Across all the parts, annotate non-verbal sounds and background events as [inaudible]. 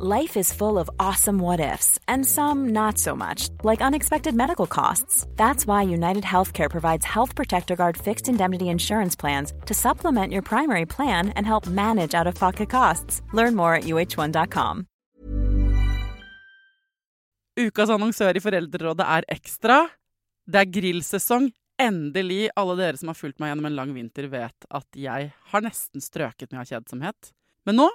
Life is full of awesome what ifs, and some not so much, like unexpected medical costs. That's why United Healthcare provides Health Protector Guard fixed indemnity insurance plans to supplement your primary plan and help manage out of pocket costs. Learn more at uh1.com. Ukas annonsør i Foreldrerådet er Ekstra. Det er grillsesong. Endelig. Alle dere som har fulgt meg gjennom en lang vinter, vet at jeg har nesten strøket med av kjedsomhet. Men nå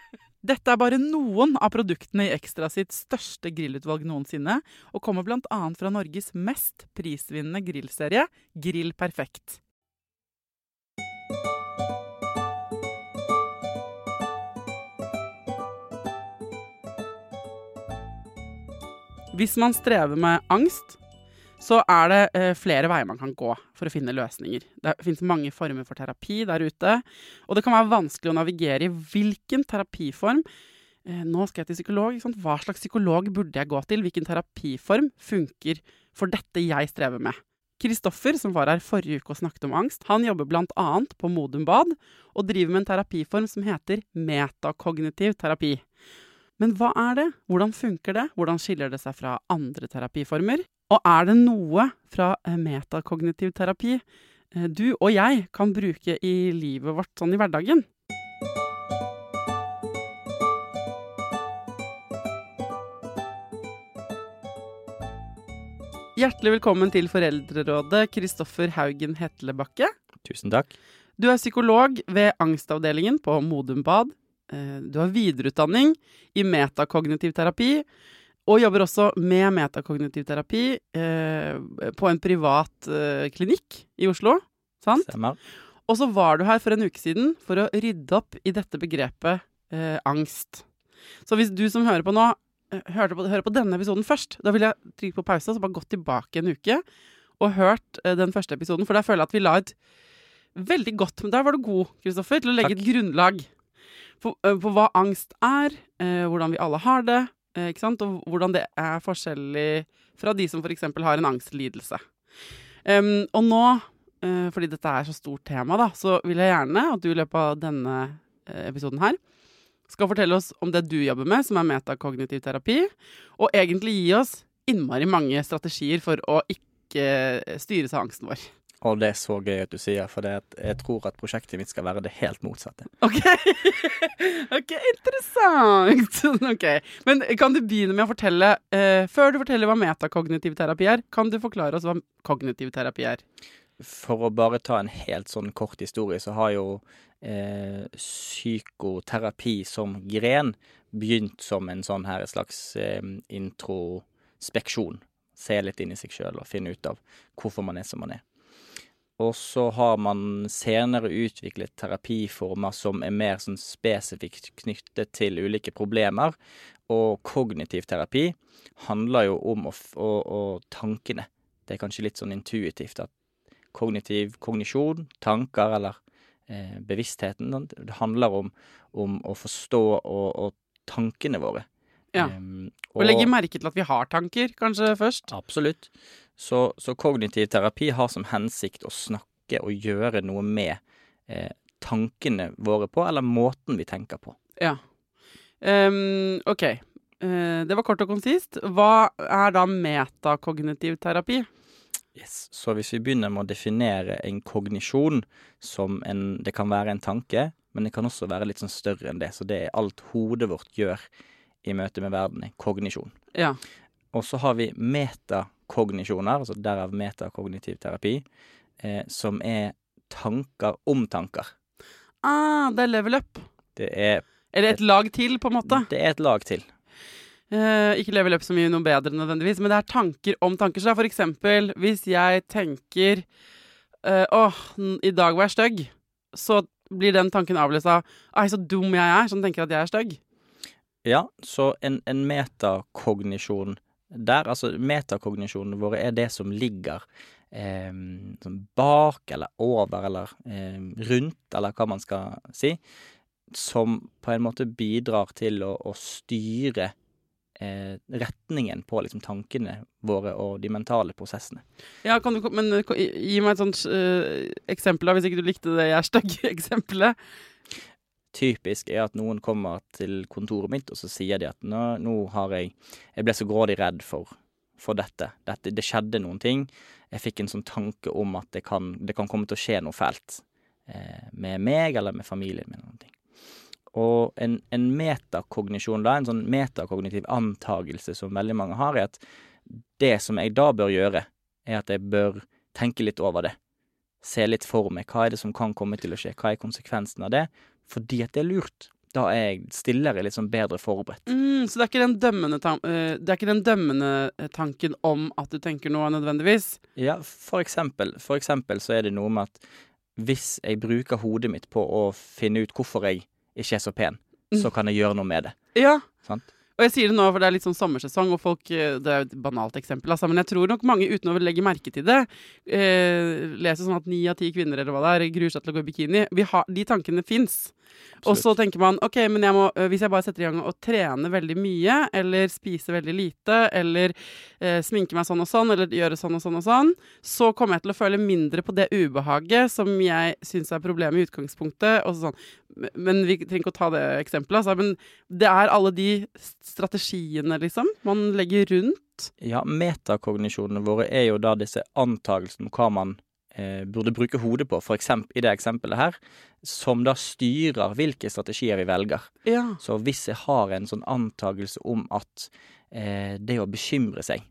Dette er bare noen av produktene i Ekstra sitt største grillutvalg noensinne, og kommer bl.a. fra Norges mest prisvinnende grillserie, Grill Perfekt. Hvis man strever med angst, så er det eh, flere veier man kan gå for å finne løsninger. Det finnes mange former for terapi der ute, og det kan være vanskelig å navigere i hvilken terapiform eh, Nå skal jeg til psykolog. Hva slags psykolog burde jeg gå til? Hvilken terapiform funker for dette jeg strever med? Kristoffer, som var her forrige uke og snakket om angst, han jobber bl.a. på Modum Bad og driver med en terapiform som heter metakognitiv terapi. Men hva er det? Hvordan funker det? Hvordan skiller det seg fra andre terapiformer? Og er det noe fra eh, metakognitiv terapi eh, du og jeg kan bruke i livet vårt sånn i hverdagen? Hjertelig velkommen til Foreldrerådet, Kristoffer Haugen Hetlebakke. Tusen takk. Du er psykolog ved angstavdelingen på Modum Bad. Eh, du har videreutdanning i metakognitiv terapi, og jobber også med metakognitiv terapi eh, på en privat eh, klinikk i Oslo. Sant? Stemmer. Og så var du her for en uke siden for å rydde opp i dette begrepet eh, angst. Så hvis du som hører på nå, eh, på, hører på denne episoden først, da vil jeg trykke på pause og så bare gått tilbake en uke og hørt eh, den første episoden, for der føler jeg at vi la et veldig godt Men der var du god, Kristoffer, til å legge Takk. et grunnlag på, eh, på hva angst er, eh, hvordan vi alle har det, ikke sant? Og hvordan det er forskjellig fra de som f.eks. har en angstlidelse. Um, og nå, uh, fordi dette er så stort tema, da, så vil jeg gjerne at du i løpet av denne uh, episoden her skal fortelle oss om det du jobber med, som er metakognitiv terapi, og egentlig gi oss innmari mange strategier for å ikke styres av angsten vår. Og det er så gøy at du sier, for jeg tror at prosjektet mitt skal være det helt motsatte. OK, [laughs] ok, interessant. [laughs] ok, Men kan du begynne med å fortelle, eh, før du forteller hva metakognitiv terapi er, kan du forklare oss hva kognitiv terapi er? For å bare ta en helt sånn kort historie, så har jo eh, psykoterapi som gren begynt som en sånn her slags eh, introspeksjon. Se litt inn i seg sjøl og finne ut av hvorfor man er som man er. Og så har man senere utviklet terapiformer som er mer sånn spesifikt knyttet til ulike problemer. Og kognitiv terapi handler jo om å, å, å tankene. Det er kanskje litt sånn intuitivt at kognitiv kognisjon, tanker eller eh, bevisstheten, det handler om, om å forstå og, og tankene våre. Ja. Um, og, og legge merke til at vi har tanker, kanskje først? Absolutt. Så, så, kognitiv terapi har som hensikt å snakke og gjøre noe med eh, tankene våre på, eller måten vi tenker på. Ja. Um, OK. Uh, det var kort og konsist. Hva er da metakognitiv terapi? Yes. Så hvis vi begynner med å definere en kognisjon som en Det kan være en tanke, men det kan også være litt sånn større enn det. Så det er alt hodet vårt gjør i møte med verden, kognisjon. Ja. Og så har vi meta metakognisjoner, altså derav metakognitiv terapi, eh, som er tanker om tanker. Ah, det er level up. Det er, Eller et lag til, på en måte. det er et lag til. Eh, ikke level up så mye noe bedre nødvendigvis, men det er tanker om tanker. Så for eksempel, hvis jeg tenker eh, Åh, i dag var jeg stygg, så blir den tanken avløst av Ai, så dum jeg er, som tenker at jeg er stygg. Ja, så en, en metakognisjon der, altså metakognisjonene våre er det som ligger eh, sånn bak eller over eller eh, rundt, eller hva man skal si, som på en måte bidrar til å, å styre eh, retningen på liksom tankene våre og de mentale prosessene. Ja, kan du, men gi meg et sånt uh, eksempel, da, hvis ikke du likte det jeg er stygg-eksempelet. Typisk er at noen kommer til kontoret mitt, og så sier de at nå, nå har jeg Jeg ble så grådig redd for, for dette. dette. Det skjedde noen ting. Jeg fikk en sånn tanke om at det kan, det kan komme til å skje noe fælt eh, med meg eller med familien min. noen ting. Og en, en metakognisjon, da, en sånn metakognitiv antagelse som veldig mange har, er at det som jeg da bør gjøre, er at jeg bør tenke litt over det. Se litt for meg. Hva er det som kan komme til å skje? Hva er konsekvensen av det? Fordi at det er lurt. Da er jeg stillere, litt sånn bedre forberedt. Mm, så det er ikke den dømmende, tan eh, det er ikke den dømmende eh, tanken om at du tenker noe nødvendigvis? Ja, for eksempel, for eksempel så er det noe med at hvis jeg bruker hodet mitt på å finne ut hvorfor jeg ikke er så pen, så kan jeg gjøre noe med det. Ja. Sant? Og jeg sier det nå, for det er litt sånn sommersesong, og folk eh, Det er et banalt eksempel, altså, men jeg tror nok mange, uten å legge merke til det, eh, leser sånn at ni av ti kvinner eller hva det er, gruer seg til å gå i bikini. Vi har, de tankene fins. Og så tenker man ok, men jeg må, øh, hvis jeg bare setter i gang og trener veldig mye, eller spise veldig lite, eller eh, sminke meg sånn og sånn, eller gjøre sånn og sånn og sånn, så kommer jeg til å føle mindre på det ubehaget som jeg syns er problemet i utgangspunktet. Og sånn. Men- vi trenger ikke å ta det eksempelet, altså. Men det er alle de strategiene, liksom, man legger rundt. Ja, metakognisjonene våre er jo da disse antagelsene om hva man eh, burde bruke hodet på, for eksempel i det eksempelet her, som da styrer hvilke strategier vi velger. Ja. Så hvis jeg har en sånn antagelse om at eh, det å bekymre seg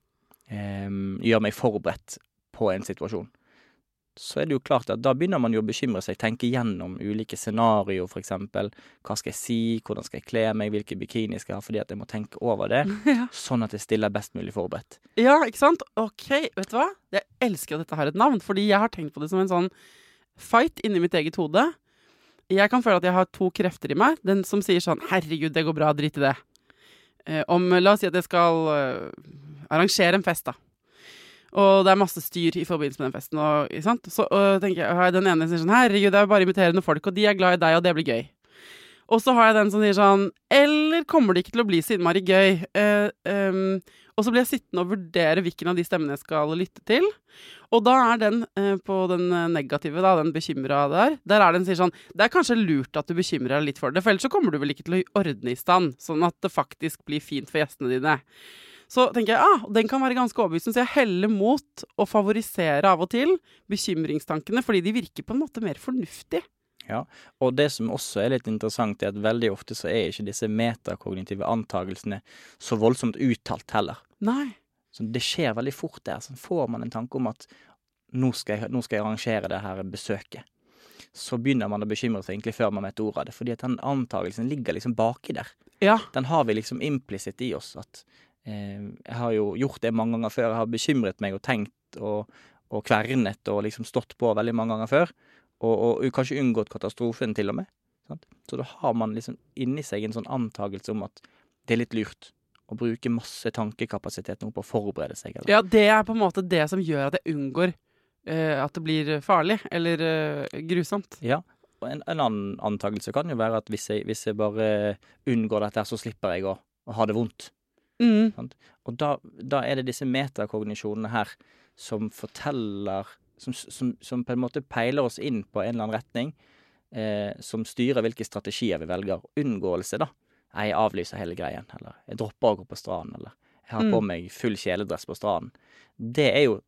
eh, gjør meg forberedt på en situasjon, så er det jo klart at da begynner man jo å bekymre seg, tenke gjennom ulike scenarioer, for eksempel. Hva skal jeg si, hvordan skal jeg kle meg, hvilken bikini skal jeg ha, fordi at jeg må tenke over det, [laughs] Ja. sånn at jeg stiller best mulig forberedt. Ja, ikke sant? Ok, vet du hva? Jeg elsker at dette har et navn, fordi jeg har tenkt på det som en sånn fight inni mitt eget hode. Jeg kan føle at jeg har to krefter i meg. Den som sier sånn 'herregud, det går bra, drit i det'. Eh, om, la oss si at jeg skal eh, arrangere en fest, da. Og det er masse styr i forbindelse med den festen. Og? Så og tenker jeg, den ene som sier sånn 'herregud, det er bare inviterende folk, og de er glad i deg, og det blir gøy'. Og så har jeg den som sier sånn Eller kommer det ikke til å bli så innmari gøy? Uh, um, og så blir jeg sittende og vurdere hvilken av de stemmene jeg skal lytte til. Og da er den uh, på den negative, da, den bekymra der, der er den sier sånn Det er kanskje lurt at du bekymrer deg litt for det, for ellers så kommer du vel ikke til å ordne i stand, sånn at det faktisk blir fint for gjestene dine. Så tenker jeg, ah, den kan være ganske overbevisende, så jeg heller mot å favorisere av og til bekymringstankene, fordi de virker på en måte mer fornuftig. Ja, og det som også er litt interessant, er at veldig ofte så er ikke disse metakognitive antagelsene så voldsomt uttalt heller. Nei. Så det skjer veldig fort der. Så får man en tanke om at nå skal jeg, nå skal jeg arrangere det her besøket. Så begynner man å bekymre seg egentlig før man vet ordet av det, fordi at den antagelsen ligger liksom baki der. Ja. Den har vi liksom implisitt i oss. At jeg har jo gjort det mange ganger før. Jeg har bekymret meg og tenkt og, og kvernet og liksom stått på veldig mange ganger før. Og, og kanskje unngått katastrofen til og med. Sant? Så da har man liksom inni seg en sånn antakelse om at det er litt lurt å bruke masse tankekapasitet nå på å forberede seg. Eller? Ja, det er på en måte det som gjør at jeg unngår uh, at det blir farlig eller uh, grusomt. Ja. Og en, en annen antakelse kan jo være at hvis jeg, hvis jeg bare unngår dette, så slipper jeg å, å ha det vondt. Mm. Og da, da er det disse metakognisjonene her som forteller som, som, som på en måte peiler oss inn på en eller annen retning, eh, som styrer hvilke strategier vi velger. Unngåelse, da. Jeg avlyser hele greien, eller jeg dropper å gå på stranden, eller jeg har Mm. på meg full kjeledress på stranden. Det er jo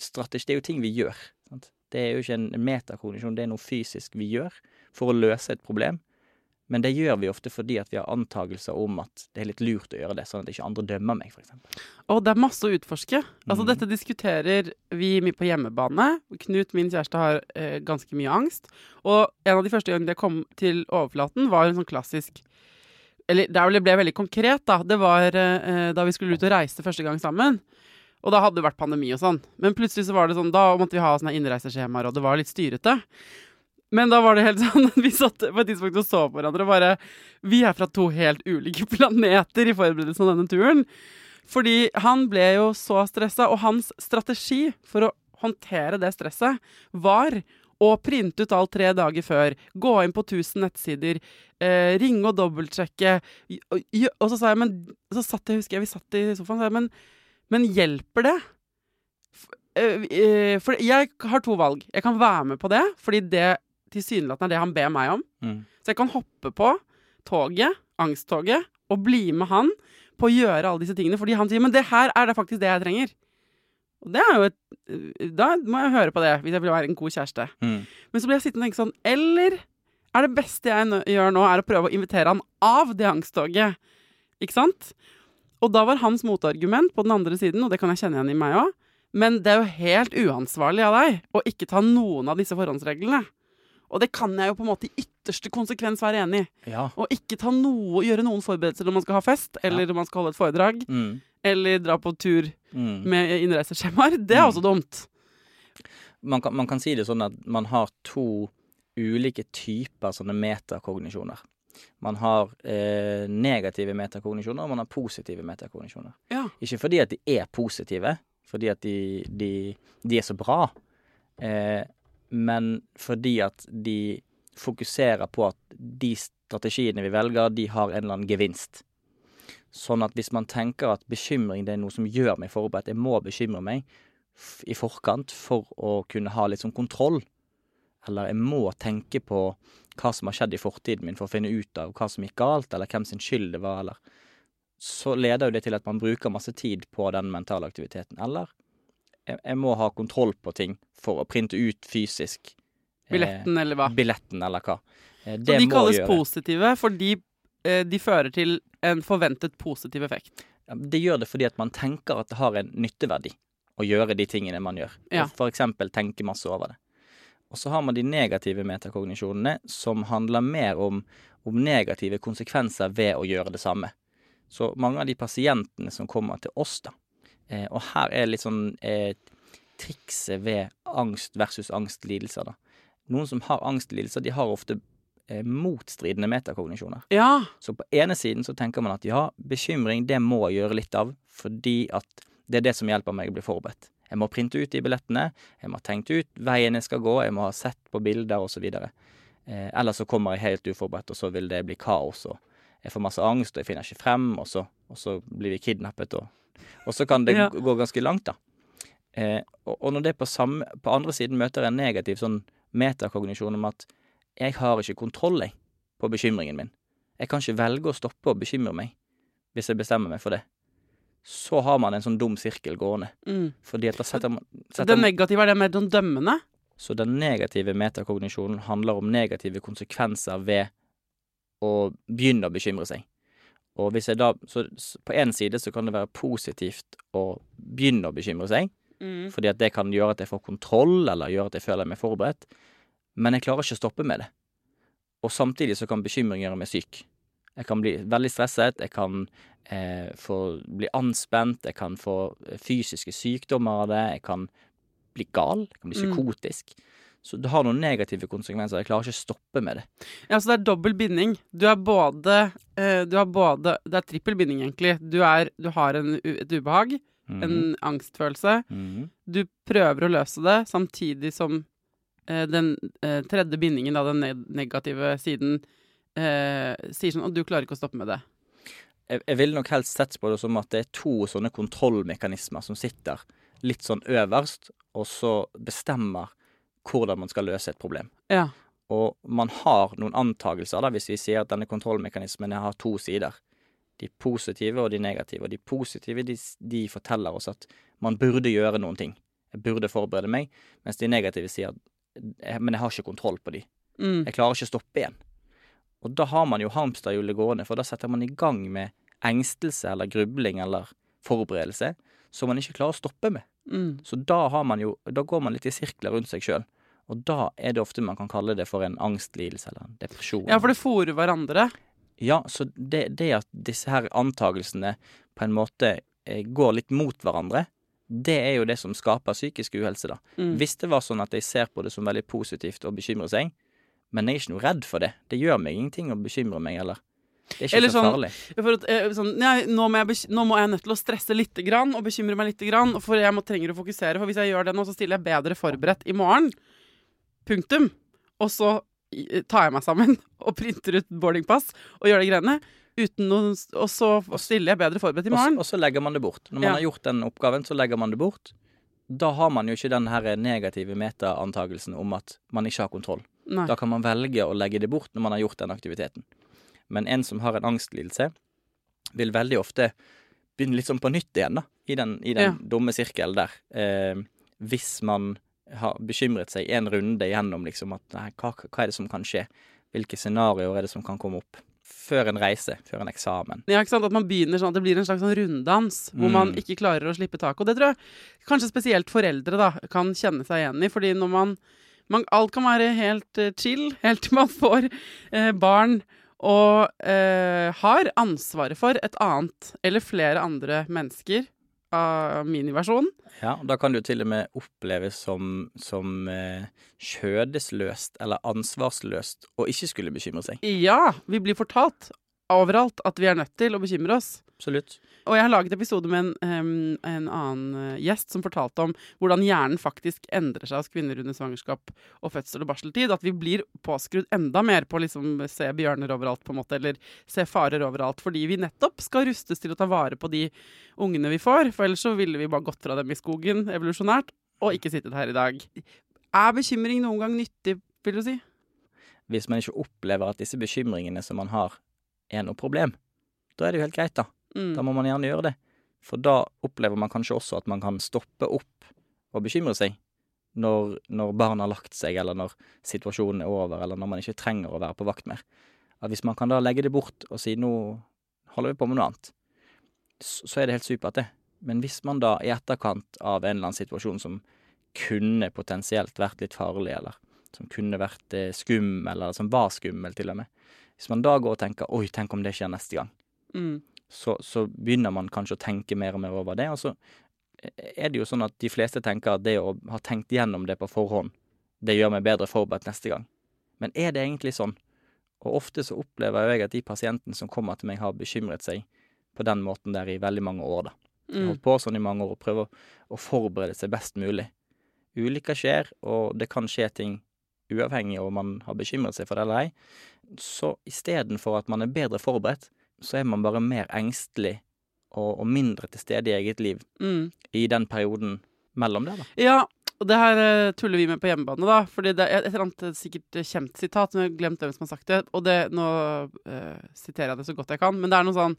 strategi, det er jo ting vi gjør. Sant? Det er jo ikke en metakognisjon, det er noe fysisk vi gjør for å løse et problem. Men det gjør vi ofte fordi at vi har antagelser om at det er litt lurt å gjøre det, sånn at ikke andre dømmer meg, f.eks. Og det er masse å utforske. Altså, Mm. Dette diskuterer vi mye på hjemmebane. Knut, min kjæreste, har eh, ganske mye angst. Og en av de første gangene det kom til overflaten, var en sånn klassisk Eller det ble veldig konkret, da. Det var eh, da vi skulle ut og reise første gang sammen. Og da hadde det vært pandemi og sånn. Men plutselig så var det sånn, da måtte vi ha sånne innreiseskjemaer, og det var litt styrete. Men da var det helt [laughs] sånn at vi satt på et tidspunkt og så på hverandre og bare Vi er fra to helt ulike [laughs] planeter i forberedelsen av denne turen. Fordi han ble jo så stressa, og hans strategi for å håndtere det stresset var å printe ut alt tre dager før, gå inn på 1000 nettsider, eh, ringe og dobbeltsjekke. Og, og så sa jeg, men så satt jeg, husker jeg, vi satt i sofaen, og sa men, men hjelper det? Eh, eh, For jeg har to valg. Jeg kan være med på det, fordi det tilsynelatende er det han ber meg om. Mm. Så jeg kan hoppe på toget, angsttoget, og bli med han på å gjøre alle disse tingene. Fordi han sier men det her er det faktisk det jeg trenger. Og det er jo et Da må jeg høre på det, hvis jeg vil være en god kjæreste. Mm. Men så blir jeg sittende og tenke sånn Eller er det beste jeg gjør nå, er å prøve å invitere han av det angsttoget? Ikke sant? Og da var hans motargument på den andre siden, og det kan jeg kjenne igjen i meg òg, men det er jo helt uansvarlig av deg å ikke ta noen av disse forhåndsreglene. Og det kan jeg jo på en måte i ytterste konsekvens være enig i. Ja. Og ikke ta noe, gjøre noen forberedelser når man skal ha fest, eller når man skal holde et foredrag, Mm. eller dra på tur Mm. med innreiseskjemaer. Det er Mm. også dumt. man, kan, man kan si det sånn at man har to ulike typer sånne metakognisjoner. Man har eh, negative metakognisjoner, og man har positive metakognisjoner. Ja. Ikke fordi at de er positive, fordi at de, de, de er så bra, eh, men fordi at de fokuserer på at de strategiene vi velger, de har en eller annen gevinst. Sånn at hvis man tenker at bekymring det er noe som gjør meg forberedt, jeg må bekymre meg i forkant for å kunne ha litt sånn kontroll, eller jeg må tenke på hva som har skjedd i fortiden min for å finne ut av hva som gikk galt, eller hvem sin skyld det var, eller Så leder jo det til at man bruker masse tid på den mentale aktiviteten. Eller jeg, jeg må ha kontroll på ting for å printe ut fysisk eh, Billetten, eller hva. billetten, eller hva. Eh, Så de kalles gjøre. positive fordi eh, de fører til en forventet positiv effekt. Det gjør det fordi at man tenker at det har en nytteverdi å gjøre de tingene man gjør. Ja. For eksempel tenke masse over det. Og så har man de negative metakognisjonene, som handler mer om, om negative konsekvenser ved å gjøre det samme. Så mange av de pasientene som kommer til oss, da, eh, og her er litt sånn eh, trikset ved angst versus angstlidelser, da. Noen som har angstlidelser, de har ofte eh, motstridende metakognisjoner. Ja. Så på ene siden så tenker man at ja, bekymring det må jeg gjøre litt av, fordi at det er det som hjelper meg å bli forberedt. Jeg må printe ut de billettene, jeg må ha tenkt ut veien jeg skal gå, jeg må ha sett på bilder osv. Eh, ellers så kommer jeg helt uforberedt, og så vil det bli kaos, og jeg får masse angst, og jeg finner ikke frem, og så, og så blir vi kidnappet, og, og så kan det Ja. gå ganske langt, da. Eh, og, og når det på, samme, på andre siden møter en negativ sånn metakognisjon om at jeg har ikke kontroll, jeg, på bekymringen min. Jeg kan ikke velge å stoppe å bekymre meg hvis jeg bestemmer meg for det. Så har man en sånn dum sirkel gående. Mm. Fordi at da setter man, setter det negative er det mer sånn dømmende? Så den negative metakognisjonen handler om negative konsekvenser ved å begynne å bekymre seg. Og hvis jeg da Så på én side så kan det være positivt å begynne å bekymre seg, Mm. fordi at det kan gjøre at jeg får kontroll, eller gjøre at jeg føler meg forberedt. Men jeg klarer ikke å stoppe med det. Og samtidig så kan bekymring gjøre meg syk. Jeg kan bli veldig stresset, jeg kan eh, få bli anspent, jeg kan få eh, fysiske sykdommer av det, jeg kan bli gal, jeg kan bli Mm. Så det har noen negative konsekvenser. Jeg klarer ikke å stoppe med det. Ja, så det er dobbel binding. Du er både, eh, du har både Det er trippel binding, egentlig. Du, er, du har en, et ubehag, Mhm. en angstfølelse. Mhm. Du prøver å løse det, samtidig som eh, den eh, tredje bindingen, da, den negative siden, sier sånn at du klarer ikke å stoppe med det. jeg, jeg ville nok helst sett på det som at det er to sånne kontrollmekanismer som sitter litt sånn øverst, og så bestemmer hvordan man skal løse et problem. Ja. Og man har noen antagelser, da, hvis vi sier at denne kontrollmekanismen har to sider. De positive og de negative. Og de positive de, de forteller oss at man burde gjøre noen ting. Jeg burde forberede meg. Mens de negative sier at "Eh, men jeg har ikke kontroll på de. Mm. Jeg klarer ikke å stoppe igjen. Og da har man jo hamsterhjulet gående, for da setter man i gang med engstelse eller grubling eller forberedelse som man ikke klarer å stoppe med. Mm. Så da har man jo Da går man litt i sirkler rundt seg sjøl. Og da er det ofte man kan kalle det for en angstlidelse eller en depresjon. Ja, for det fòrer hverandre. Ja, så det, det at disse her antagelsene på en måte eh, går litt mot hverandre, det er jo det som skaper psykisk uhelse, da. Mm. Hvis det var sånn at jeg ser på det som veldig positivt å bekymre seg, men jeg er ikke noe redd for det. Det gjør meg ingenting å bekymre meg, eller Det er ikke Eller så sånn- farlig. For at, eh, sånn, ja, nå, må jeg nå må jeg nødt til å stresse litt grann, og bekymre meg litt, grann, for jeg må, trenger å fokusere. For hvis jeg gjør det nå, så stiller jeg bedre forberedt i morgen. Punktum. Og så tar jeg meg sammen [laughs] og printer ut boardingpass og gjør de greiene. Uten noe, og så stiller jeg bedre forberedt i morgen. Og så legger man det bort. Når man Ja. har gjort den oppgaven, så legger man det bort. Da har man jo ikke den her negative metaantagelsen om at man ikke har kontroll. Nei. Da kan man velge å legge det bort når man har gjort den aktiviteten. Men en som har en angstlidelse, vil veldig ofte begynne litt sånn på nytt igjen, da. I den, i den Ja. dumme sirkelen der. Eh, hvis man har bekymret seg en runde gjennom liksom at nei, hva, hva er det som kan skje? Hvilke scenarioer er det som kan komme opp? Før en reise, før en eksamen. Ja, ikke sant? At man begynner sånn at det blir en slags sånn runddans hvor man Mm. ikke klarer å slippe taket. Og det tror jeg kanskje spesielt foreldre da, kan kjenne seg igjen i. Fordi når man, man Alt kan være helt eh, chill [laughs] helt til man får eh, barn og eh, har ansvaret for et annet eller flere andre mennesker av miniversjon. Ja, da kan det jo til og med oppleves som, som eh, skjødesløst eller ansvarsløst å ikke skulle bekymre seg. Ja, vi blir fortalt overalt at vi er nødt til å bekymre oss. Absolutt. Og jeg har laget episode med en, um, en annen eh, gjest som fortalte om hvordan hjernen faktisk endrer seg hos kvinner under svangerskap og fødsel og barseltid. At vi blir påskrudd enda mer på å liksom se bjørner overalt, på en måte, eller se farer overalt. Fordi vi nettopp skal rustes til å ta vare på de ungene vi får. For ellers så ville vi bare gått fra dem i skogen evolusjonært, og ikke sittet her i dag. Er bekymring noen gang nyttig, vil du si? Hvis man ikke opplever at disse bekymringene som man har, er noe problem, da er det jo helt greit, da. Mm. Da må man gjerne gjøre det. For da opplever man kanskje også at man kan stoppe opp og bekymre seg når, når barnet har lagt seg, eller når situasjonen er over, eller når man ikke trenger å være på vakt mer. At hvis man kan da legge det bort og si nå holder vi på med noe annet, så, så er det helt supert, det. Men hvis man da i etterkant av en eller annen situasjon som kunne potensielt vært litt farlig, eller som kunne vært eh, skummel, eller som var skummel til og med, hvis man da går og tenker 'oi, tenk om det skjer neste gang', Mm. så, så begynner man kanskje å tenke mer og mer over det. Og så er det jo sånn at de fleste tenker at det å ha tenkt gjennom det på forhånd, det gjør meg bedre forberedt neste gang. Men er det egentlig sånn? Og ofte så opplever jeg at de pasientene som kommer til meg, har bekymret seg på den måten der i veldig mange år, da. Mm. holdt på sånn i mange år og prøver å forberede seg best mulig. Ulykker skjer, og det kan skje ting uavhengig av om man har bekymret seg for det eller ei. Så istedenfor at man er bedre forberedt, så er man bare mer engstelig og, og mindre til stede i eget liv Mm. i den perioden mellom der, da. Ja, og det her eh, tuller vi med på hjemmebane, da. Fordi det er et eller annet eh, sikkert kjent sitat, men jeg har glemt hvem som har sagt det. Og det, nå eh, siterer jeg det så godt jeg kan, men det er noe sånn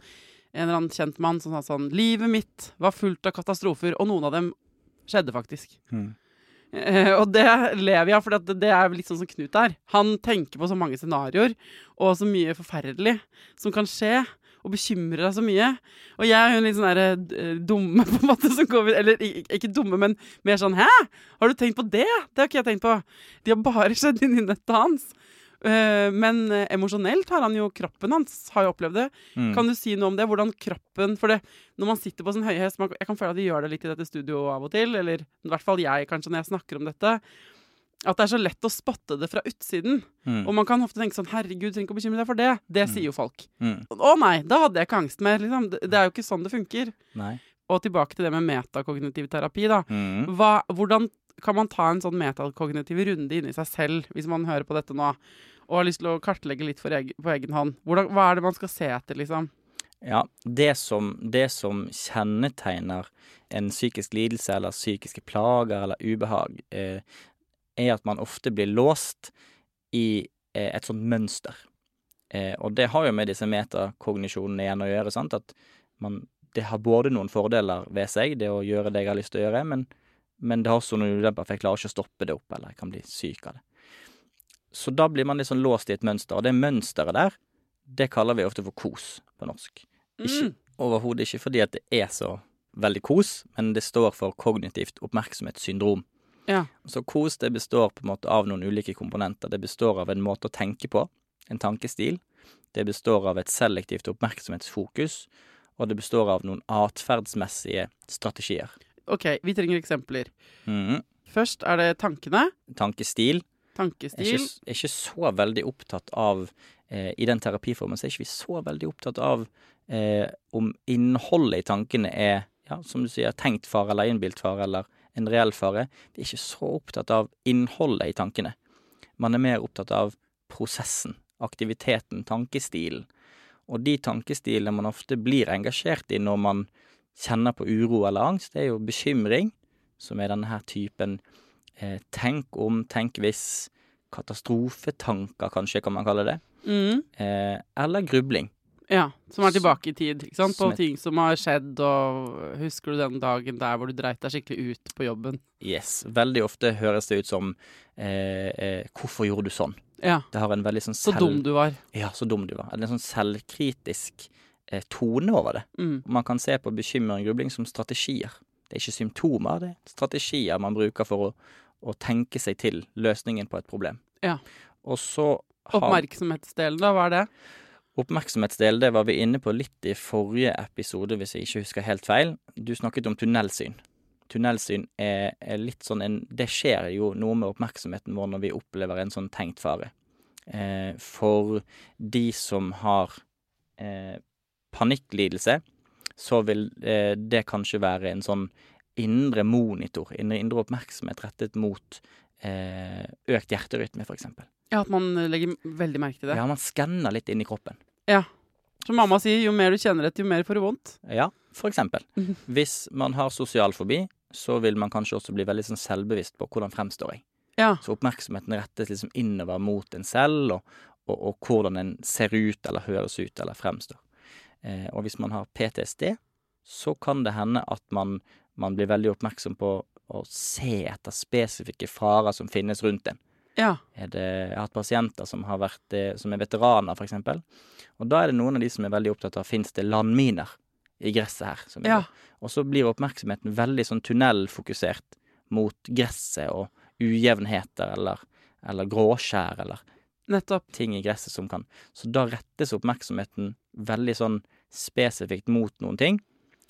En eller annen kjent mann som sa sånn Livet mitt var fullt av katastrofer, og noen av dem skjedde faktisk. Eh, og det lever jeg av, for det, er litt sånn som Knut er. Han tenker på så mange scenarioer, og så mye forferdelig som kan skje, og bekymrer deg så mye. Og jeg er jo litt sånn eh, dumme, [laughs] på en måte, som går Eller ikke dumme, men mer sånn Hæ? Har du tenkt på det? Det har ikke jeg tenkt på. De har bare [laughs] skjedd inni nettet hans. Eh, men eh, emosjonelt har han jo Kroppen hans har jo opplevd det. Mm. Kan du si noe om det? Hvordan kroppen For det, når man sitter på sin høye hest Jeg kan føle at vi gjør det litt i dette studioet av og til, eller i hvert fall jeg kanskje når jeg snakker om dette. At det er så lett å spotte det fra utsiden. Mm. Og man kan ofte tenke sånn Herregud, trenger ikke å bekymre deg for det. Det sier jo folk. Mm. Å nei, da hadde jeg ikke angst mer. Liksom. Det, det er jo ikke sånn det funker. Nei. Og tilbake til det med metakognitiv terapi, da. Mm. Hva, hvordan kan man ta en sånn metakognitiv runde inni seg selv, hvis man hører på dette nå, og har lyst til å kartlegge litt for eg på egen hånd? Hvordan, hva er det man skal se etter, liksom? Ja, det som, det som kjennetegner en psykisk lidelse eller psykiske plager eller ubehag, eh, er at man ofte blir låst i eh, et sånt mønster. Eh, og det har jo med disse metakognisjonene igjen å gjøre, sant? at man, det har både noen fordeler ved seg, det å gjøre det jeg har lyst til å gjøre, men, men det har også noen ulemper, for jeg klarer ikke å stoppe det opp, eller jeg kan bli syk av det. så da blir man litt sånn låst i et mønster, og det mønsteret der, det kaller vi ofte for kos på norsk. Ikke, Mm. Overhodet ikke fordi at det er så veldig kos, men det står for kognitivt oppmerksomhetssyndrom. Ja. Så kos det består på en måte av noen ulike komponenter. Det består av en måte å tenke på, en tankestil. Det består av et selektivt oppmerksomhetsfokus, og det består av noen atferdsmessige strategier. OK, vi trenger eksempler. Mm. Først er det tankene. Tankestil. er Tankestil. ikke, er ikke så veldig opptatt av eh, I den terapiformen så er ikke vi så veldig opptatt av eh, om innholdet i tankene er, ja, som du sier, tenkt fare eller innbilt fare eller en reell fare. Vi er ikke så opptatt av innholdet i tankene. Man er mer opptatt av prosessen, aktiviteten, tankestilen. Og de tankestilene man ofte blir engasjert i når man kjenner på uro eller angst, det er jo bekymring, som er denne her typen eh, tenk om, tenk hvis, katastrofetanker kanskje, kan man kalle det, Mm. eh, eller grubling. Ja, som er tilbake i tid, ikke sant? På Som ting som har skjedd, og husker du den dagen der hvor du dreit deg skikkelig ut på jobben? Yes, veldig ofte høres det ut som eh, eh, 'hvorfor gjorde du sånn'? Ja, Det har en veldig sånn så dum du var. Ja, så dum du var. En sånn selvkritisk tone over det. Mm. Man kan se på bekymring og grubling som strategier. Det er ikke symptomer, det er strategier man bruker for å, å tenke seg til løsningen på et problem. Ja. Og så har Oppmerksomhetsdelen, da, hva er det? Oppmerksomhetsdel, det var vi inne på litt i forrige episode, hvis jeg ikke husker helt feil. Du snakket om tunnelsyn. Tunnelsyn er, er litt sånn en Det skjer jo noe med oppmerksomheten vår når vi opplever en sånn tenkt fare. Eh, for de som har eh, panikklidelse, så vil eh, det kanskje være en sånn indre monitor, indre, indre oppmerksomhet rettet mot eh, økt hjerterytme, eksempel. Ja, At man legger veldig merke til det. Ja, man skanner litt inn i kroppen. Ja. Som mamma sier, jo mer du kjenner etter, jo mer får du vondt. Ja, for eksempel. [laughs] Hvis man har sosial fobi, så vil man kanskje også bli veldig sånn selvbevisst på hvordan fremstår jeg. Ja. Så oppmerksomheten rettes liksom innover mot en selv, og, og, og hvordan en ser ut eller høres ut eller fremstår. Eh, og hvis man har PTSD, så kan det hende at man, man blir veldig oppmerksom på å se etter spesifikke farer som finnes rundt en. Ja. Er det, jeg har hatt pasienter som, har vært, eh, som er veteraner, eksempel. Og da er det noen av de som er veldig opptatt av fins det landminer i gresset her. Ja. Og så blir oppmerksomheten veldig sånn tunnelfokusert mot gresset og ujevnheter eller, eller gråskjær eller Nettopp. ting i gresset som kan Så da rettes oppmerksomheten veldig sånn spesifikt mot noen ting,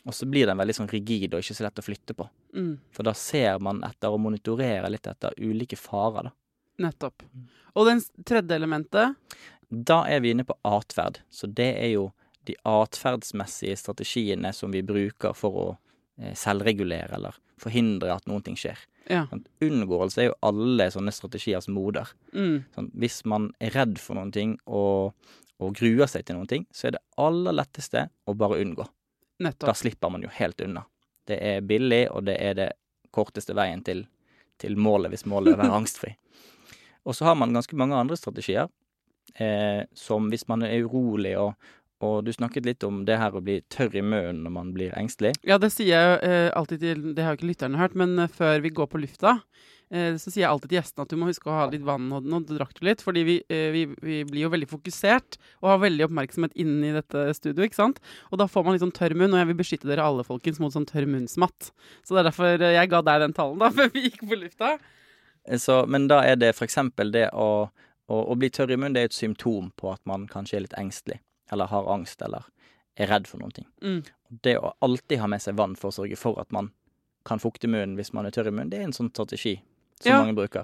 og så blir den veldig sånn rigid og ikke så lett å flytte på. Mm. For da ser man etter og monitorerer litt etter ulike farer, da. Nettopp. Og den tredje elementet Da er vi inne på atferd, så det er jo de atferdsmessige strategiene som vi bruker for å eh, selvregulere eller forhindre at noen ting skjer. Ja. Sånn, Unngåelse er jo alle sånne strategiers moder. Mm. Sånn, hvis man er redd for noen ting og, og gruer seg til noen ting, så er det aller letteste å bare unngå. Da slipper man jo helt unna. Det er billig, og det er det korteste veien til, til målet, hvis målet er å være [laughs] angstfri. Og så har man ganske mange andre strategier, eh, som hvis man er urolig og, og du snakket litt om det her å bli tørr i munnen når man blir engstelig. Ja, det sier jeg eh, alltid til Det har jo ikke lytterne hørt, men eh, før vi går på lufta, så sier jeg alltid til gjestene at du må huske å ha litt vann. Og nå drakk du litt, fordi vi, eh, vi, vi blir jo veldig fokusert og har veldig oppmerksomhet inne i dette studioet, ikke sant? Og da får man litt sånn tørr munn, og jeg vil beskytte dere alle, folkens, mot sånn tørr munnsmatt. Så det er derfor eh, jeg ga deg den tallen, da, [laughs] før vi gikk på lufta. Eh, Så, men da er det eksempel det å, å, å bli tørr i munnen, det er et symptom på at man kanskje er litt engstelig, eller har angst, eller er redd for noen ting. Mm. Det å alltid ha med seg vann for å sørge for at man kan fukte munnen hvis man er tørr i munnen, det er en sånn strategi som Ja. mange bruker.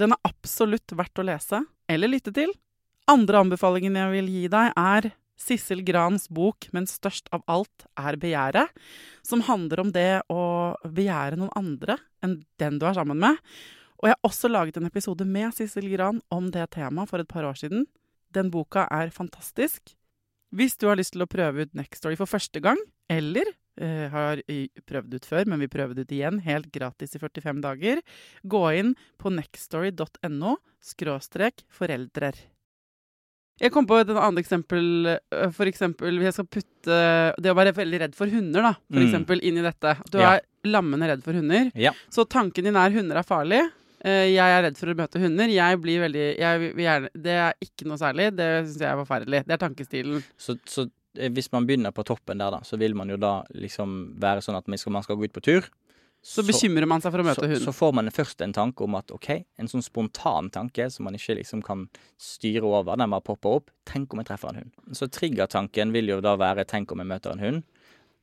Den er absolutt verdt å lese eller lytte til. Andre anbefalingen jeg vil gi deg, er Sissel Grans bok 'Men størst av alt er begjæret', som handler om det å begjære noen andre enn den du er sammen med. Og jeg har også laget en episode med Sissel Gran om det temaet for et par år siden. Den boka er fantastisk. Hvis du har lyst til å prøve ut Nextory for første gang, eller har prøvd ut før, men vi prøver det ut igjen, helt gratis i 45 dager, gå inn på nextstory.no skråstrek foreldrer. Jeg kom på et annet eksempel. eh, For eksempel jeg skal putte det å være veldig redd for hunder, da, for Mm. eksempel, inn i dette. Du Ja. er lammende redd for hunder. Ja. Så tanken din er hunder er farlig. Eh, Jeg er redd for å møte hunder. Jeg blir veldig jeg jeg, Det er ikke noe særlig. Det syns jeg er forferdelig. Det er tankestilen. Så, så eh, hvis man begynner på toppen der, da, så vil man jo da liksom være sånn at man skal, man skal gå ut på tur. Så bekymrer man seg for å møte hunden. så får man først en tanke om at OK, en sånn spontan tanke som man ikke liksom kan styre over, den bare popper opp. Tenk om jeg treffer en hund. Så triggertanken vil jo da være tenk om jeg møter en hund.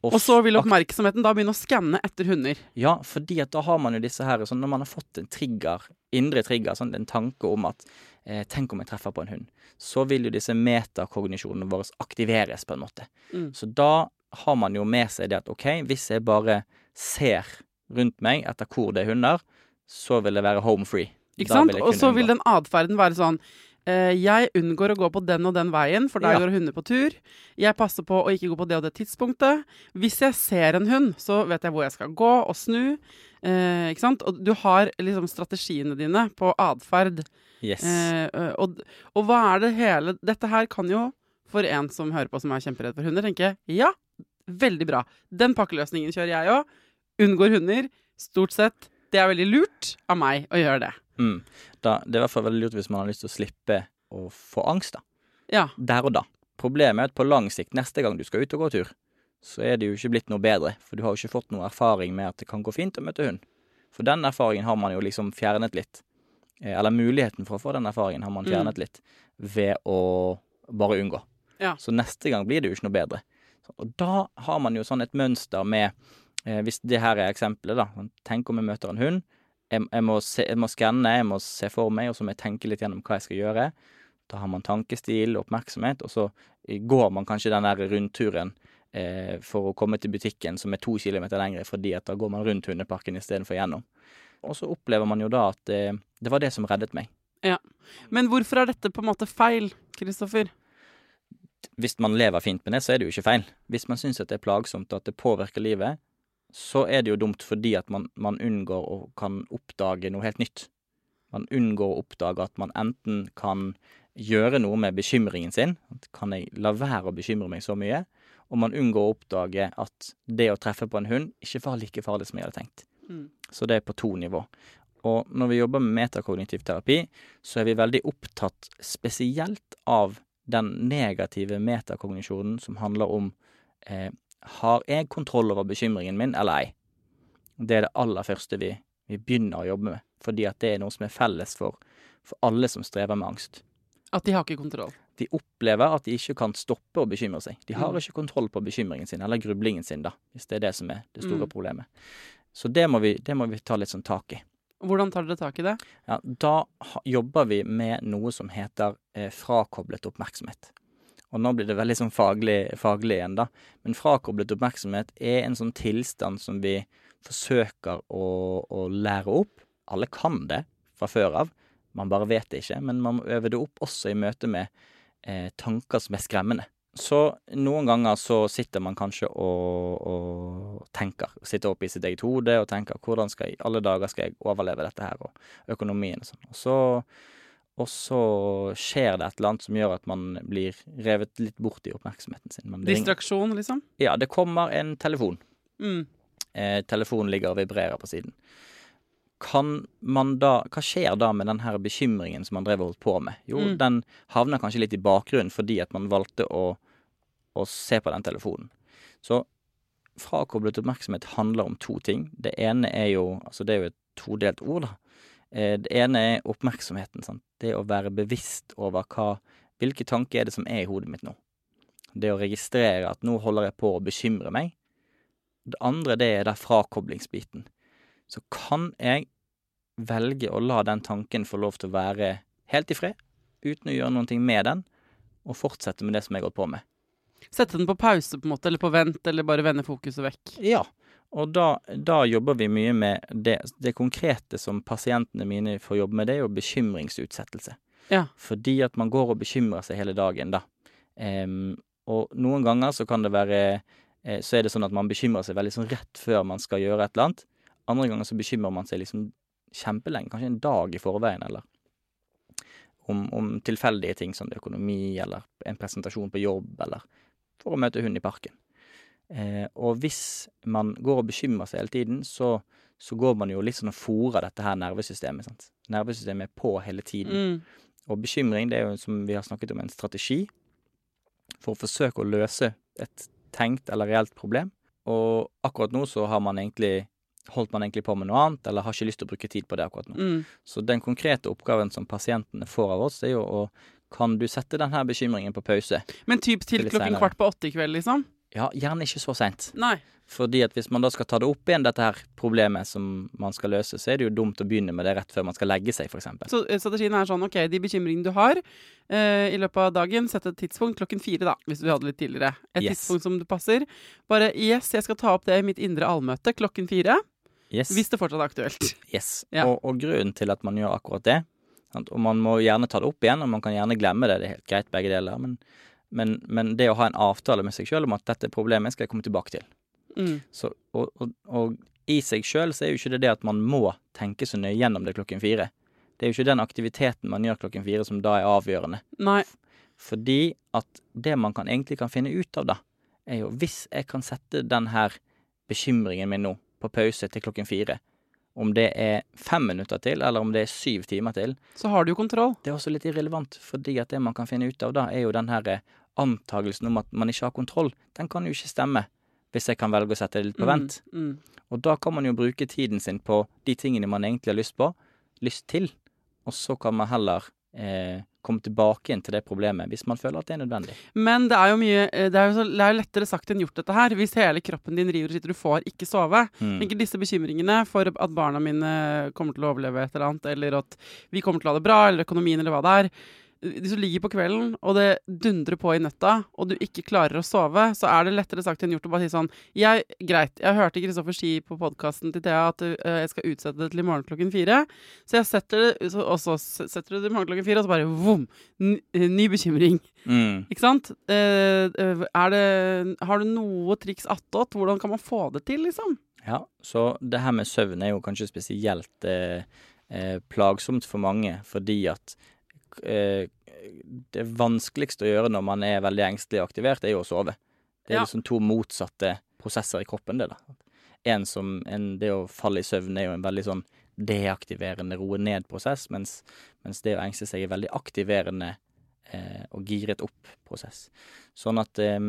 Og så vil oppmerksomheten da begynne å skanne etter hunder. Ja, fordi at da har man jo disse her sånn, Når man har fått en trigger, indre trigger, sånn en tanke om at eh, tenk om jeg treffer på en hund, så vil jo disse metakognisjonene våre aktiveres på en måte. Mm. Så da har man jo med seg det at OK, hvis jeg bare ser rundt meg etter hvor det er hunder, så vil det være home free. Ikke Da sant? Og så vil den atferden være sånn eh, Jeg unngår å gå på den og den veien, for der Ja. går hunder på tur. Jeg passer på å ikke gå på det og det tidspunktet. Hvis jeg ser en hund, så vet jeg hvor jeg skal gå og snu. Eh, ikke sant? Og du har liksom strategiene dine på atferd. Yes. Eh, og, og hva er det hele Dette her kan jo, for en som hører på som er kjemperedd for hunder, tenke ja, veldig bra. Den pakkeløsningen kjører jeg òg. Unngår hunder. Stort sett. Det er veldig lurt av meg å gjøre det. Mm. Da, det er i hvert fall veldig lurt hvis man har lyst til å slippe å få angst, da. Ja. Der og da. Problemet er at på lang sikt, neste gang du skal ut og gå tur, så er det jo ikke blitt noe bedre. For du har jo ikke fått noe erfaring med at det kan gå fint å møte hund. For den erfaringen har man jo liksom fjernet litt. Eh, Eller muligheten for å få den erfaringen har man Mm. litt ved å bare unngå. Ja. Så neste gang blir det jo ikke noe bedre. Og da har man jo sånn et mønster med eh, Hvis det her er eksempelet, da. Tenk om jeg møter en hund. Jeg, jeg, må se, jeg må skanne, jeg må se for meg, og så må jeg tenke litt gjennom hva jeg skal gjøre. Da har man tankestil og oppmerksomhet, og så eh, går man kanskje den der rundturen eh, for å komme til butikken som er to kilometer lengre, fordi at da går man rundt hundeparken istedenfor gjennom. Og så opplever man jo da at eh, det var det som reddet meg. Men hvorfor er dette på en måte feil, Kristoffer? Hvis man lever fint med det, så er det jo ikke feil. Hvis man syns at det er plagsomt og at det påvirker livet, så er det jo dumt fordi at man, man unngår å kan oppdage noe helt nytt. Man unngår å oppdage at man enten kan gjøre noe med bekymringen sin. Kan jeg la være å bekymre meg så mye? Og man unngår å oppdage at det å treffe på en hund ikke var like farlig som jeg hadde tenkt. Mm. Så det er på to nivå. Og når vi jobber med metakognitiv terapi, så er vi veldig opptatt spesielt av den negative metakognisjonen som handler om eh, har jeg kontroll over bekymringen min eller ei? Det er det aller første vi, vi begynner å jobbe med, fordi at det er noe som er felles for, for alle som strever med angst. At de har ikke kontroll. De opplever at de ikke kan stoppe å bekymre seg. De har Mm. ikke kontroll på bekymringen sin, eller grublingen sin, da, hvis det er det som er det store Mm. problemet. Så det må, vi, det må vi ta litt sånn tak i. Hvordan tar dere tak i det? Ja, da jobber vi med noe som heter eh, frakoblet oppmerksomhet. Og nå blir det veldig sånn faglig, faglig igjen, da. Men frakoblet oppmerksomhet er en sånn tilstand som vi forsøker å, å lære opp. Alle kan det fra før av, man bare vet det ikke. Men man må øve det opp også i møte med eh, tanker som er skremmende. Så noen ganger så sitter man kanskje og, og tenker. Sitter oppe i sitt eget hode og tenker hvordan skal jeg, alle dager skal jeg overleve dette her, og økonomien og sånn. Og så, og så skjer det et eller annet som gjør at man blir revet litt bort i oppmerksomheten sin. Man ringer- Distraksjon, liksom? Ja, det kommer en telefon. Mm. Eh, telefonen ligger og vibrerer på siden. Kan man da Hva skjer da med den her bekymringen som man drev og holdt på med? Jo, Mm. den havner kanskje litt i bakgrunnen fordi at man valgte å, å se på den telefonen. Så frakoblet oppmerksomhet handler om to ting. Det ene er jo Altså, det er jo et todelt ord, da. Eh, det ene er oppmerksomheten. Sant? Det å være bevisst over hva Hvilke tanker er det som er i hodet mitt nå? Det å registrere at nå holder jeg på å bekymre meg. Det andre det er der frakoblingsbiten. Så kan jeg velge å la den tanken få lov til å være helt i fred, uten å gjøre noe med den, og fortsette med det som jeg har gått på med. Sette den på pause, på en måte, eller på vent, eller bare vende fokuset vekk. Ja, og da, da jobber vi mye med det, det konkrete som pasientene mine får jobbe med, det er jo bekymringsutsettelse. Ja. Fordi at man går og bekymrer seg hele dagen, da. Um, og noen ganger så kan det være eh, Så er det sånn at man bekymrer seg veldig sånn rett før man skal gjøre et eller annet. Andre ganger så bekymrer man seg liksom kjempelenge, kanskje en dag i forveien, eller om, om tilfeldige ting som økonomi, eller en presentasjon på jobb, eller for å møte hund i parken. Eh, og hvis man går og bekymrer seg hele tiden, så, så går man jo litt sånn og fòrer dette her nervesystemet. sant? Nervesystemet er på hele tiden. Mm. Og bekymring det er jo, som vi har snakket om, en strategi for å forsøke å løse et tenkt eller reelt problem. Og akkurat nå så har man egentlig holdt man egentlig på med noe annet, eller har ikke lyst til å bruke tid på det akkurat nå. Mm. Så den konkrete oppgaven som pasientene får av oss, er jo å Kan du sette denne bekymringen på pause? Men typ til klokken senere. kvart på åtte i kveld, liksom? Ja, gjerne ikke så seint. Fordi at hvis man da skal ta det opp igjen, dette her problemet som man skal løse, så er det jo dumt å begynne med det rett før man skal legge seg, f.eks. Så eh, strategien er sånn, ok, de bekymringene du har eh, i løpet av dagen, sett et tidspunkt klokken fire, da, hvis du hadde litt tidligere. Et Yes. tidspunkt som du passer. Bare yes, jeg skal ta opp det i mitt indre allmøte klokken fire, Yes. hvis det fortsatt er aktuelt. yes. Ja. Og, og grunnen til at man gjør akkurat det sant? Og man må gjerne ta det opp igjen, og man kan gjerne glemme det. Det er helt greit, begge deler. Men, men, men det å ha en avtale med seg sjøl om at dette problemet skal jeg komme tilbake til. Mm. Så, og, og, og i seg sjøl så er jo ikke det det at man må tenke så nøye gjennom det klokken fire. Det er jo ikke den aktiviteten man gjør klokken fire som da er avgjørende. Nei. Fordi at det man kan, egentlig kan finne ut av, da, er jo hvis jeg kan sette den her bekymringen min nå på pause til klokken fire, om det er fem minutter til, eller om det er syv timer til, Så har du jo kontroll. det er også litt irrelevant, fordi at det man kan finne ut av da, er jo den her eh, antagelsen om at man ikke har kontroll. Den kan jo ikke stemme, hvis jeg kan velge å sette det litt på vent. Mm. Mm. Og da kan man jo bruke tiden sin på de tingene man egentlig har lyst på, lyst til, og så kan man heller eh, komme tilbake igjen til det problemet hvis man føler at det er nødvendig. Men det er jo mye eh, Det er jo, så, det er jo lettere sagt enn gjort, dette her. Hvis hele kroppen din river og sitter, du får ikke sove. Mm. Ikke disse bekymringene for at barna mine kommer til å overleve et eller annet, eller at vi kommer til å ha det bra, eller økonomien, eller hva det er. Hvis du ligger på kvelden, og det dundrer på i nøtta, og du ikke klarer å sove, så er det lettere sagt enn gjort å bare si sånn jeg, Greit, jeg hørte Kristoffer si på podkasten til Thea at øh, jeg skal utsette det til i morgen klokken fire, så jeg setter det, så, og så setter du det i morgen klokken fire, og så bare vom! Ny, ny bekymring. Mm. Ikke sant? Eh, eh, er det, har du noe triks attåt? Hvordan kan man få det til, liksom? Ja, så det her med søvn er jo kanskje spesielt eh, eh, plagsomt for mange, fordi at eh, det vanskeligste å gjøre når man er veldig engstelig og aktivert, er jo å sove. Det er Ja. liksom to motsatte prosesser i kroppen, det, da. En som, en, det å falle i søvn er jo en veldig sånn deaktiverende, roe ned-prosess, mens, mens det å engste seg er veldig aktiverende eh, og giret opp-prosess. Sånn at eh,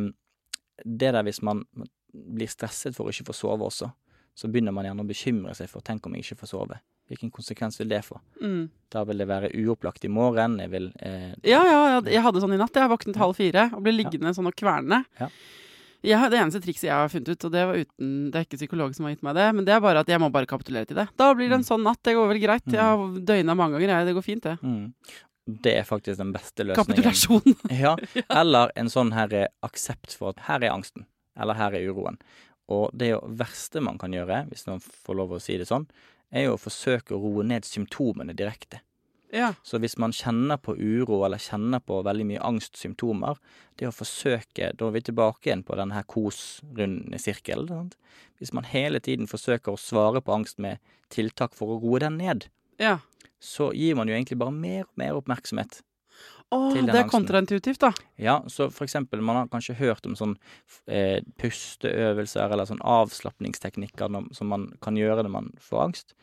det der hvis man blir stresset for å ikke få sove også, så begynner man gjerne å bekymre seg for tenk om jeg ikke får sove. Hvilken konsekvens vil det få? Mm. Da vil det være uopplagt i morgen. Jeg vil eh, Ja, ja, ja, jeg hadde sånn i natt. Jeg våknet halv fire og ble liggende sånn og kverne. Ja. Jeg, det eneste trikset jeg har funnet ut, og det var uten Det er ikke psykolog som har gitt meg det, men det er bare at jeg må bare kapitulere til det. Da blir det en sånn natt. Det går vel greit. Jeg har døgna mange ganger, jeg. Det går fint, det. mm. Det er faktisk den beste løsningen. Kapitulasjon. [laughs] Ja, eller en sånn her eh, aksept for at her er angsten, eller her er uroen. Og det verste man kan gjøre, hvis man får lov å si det sånn, er jo å forsøke å roe ned symptomene direkte. ja. Så hvis man kjenner på uro eller kjenner på veldig mye angstsymptomer, det å forsøke Da er vi tilbake igjen på denne her kos-runde sirkelen. sant? Hvis man hele tiden forsøker å svare på angst med tiltak for å roe den ned, ja. så gir man jo egentlig bare mer og mer oppmerksomhet. Den det er kontraintuitivt, da. Ja, så for eksempel, man har kanskje hørt om sånn eh, pusteøvelser eller sånn avslapningsteknikker som man kan gjøre når man får angst.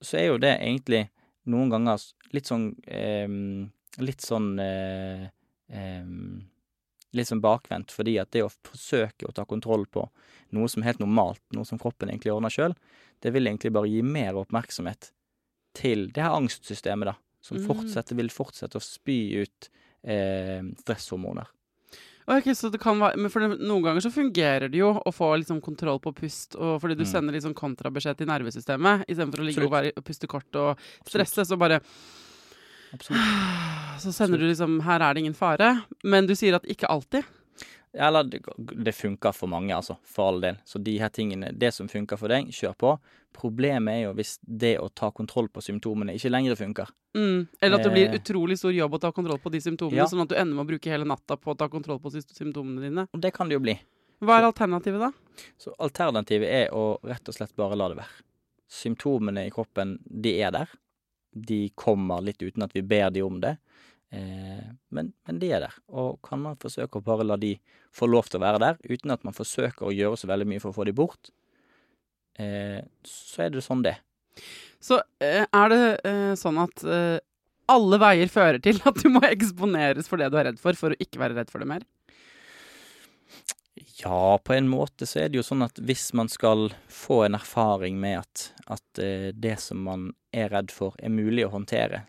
Så er jo det egentlig noen ganger litt sånn eh, Litt sånn eh, Litt sånn bakvendt, fordi at det å forsøke å ta kontroll på noe som er helt normalt, noe som kroppen egentlig ordner sjøl, det vil egentlig bare gi mer oppmerksomhet til det her angstsystemet, da. Som Mm. fortsetter, vil fortsette å spy ut eh, stresshormoner. Ok, så det kan være, men for det, Noen ganger så fungerer det jo å få liksom kontroll på pust, og fordi du Mm. sender sånn kontrabeskjed til nervesystemet, istedenfor å ligge og være, puste kort og stresse, så bare Absolutt. [sighs] Så sender du liksom 'her er det ingen fare', men du sier at ikke alltid. Eller det, det funker for mange, altså. For all del. Så de her tingene, det som funker for deg, kjør på. Problemet er jo hvis det å ta kontroll på symptomene ikke lenger funker. Mm. Eller at det blir Eh. utrolig stor jobb å ta kontroll på de symptomene, Ja. sånn at du ender med å bruke hele natta på å ta kontroll på symptomene dine. Og det kan det jo bli. Hva er alternativet da? Så alternativet er å rett og slett bare la det være. Symptomene i kroppen, de er der. De kommer litt uten at vi ber de om det. Eh, men, men de er der. Og kan man forsøke å bare la de få lov til å være der, uten at man forsøker å gjøre så veldig mye for å få de bort, eh, så er det sånn det. Så eh, er det eh, sånn at eh, alle veier fører til at du må eksponeres for det du er redd for, for å ikke være redd for det mer? Ja, på en måte så er det jo sånn at hvis man skal få en erfaring med at, at det som man er redd for, er mulig å håndtere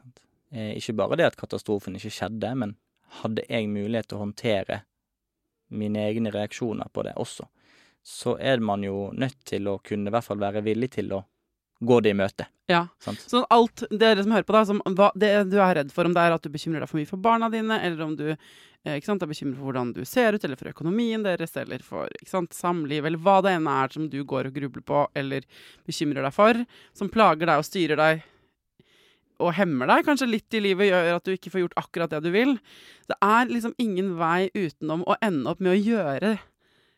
Ikke bare det at katastrofen ikke skjedde, men hadde jeg mulighet til å håndtere mine egne reaksjoner på det også, så er man jo nødt til å kunne i hvert fall være villig til å gå det i møte. Ja. Sant? Så alt dere som hører på, da, som, hva, det du er redd for, om det er at du bekymrer deg for mye for barna dine, eller om du eh, ikke sant, er bekymret for hvordan du ser ut, eller for økonomien deres, eller for ikke sant, samliv, eller hva det ene er som du går og grubler på, eller bekymrer deg for, som plager deg og styrer deg og hemmer deg kanskje litt i livet, gjør at du ikke får gjort akkurat det du vil. Det er liksom ingen vei utenom å ende opp med å gjøre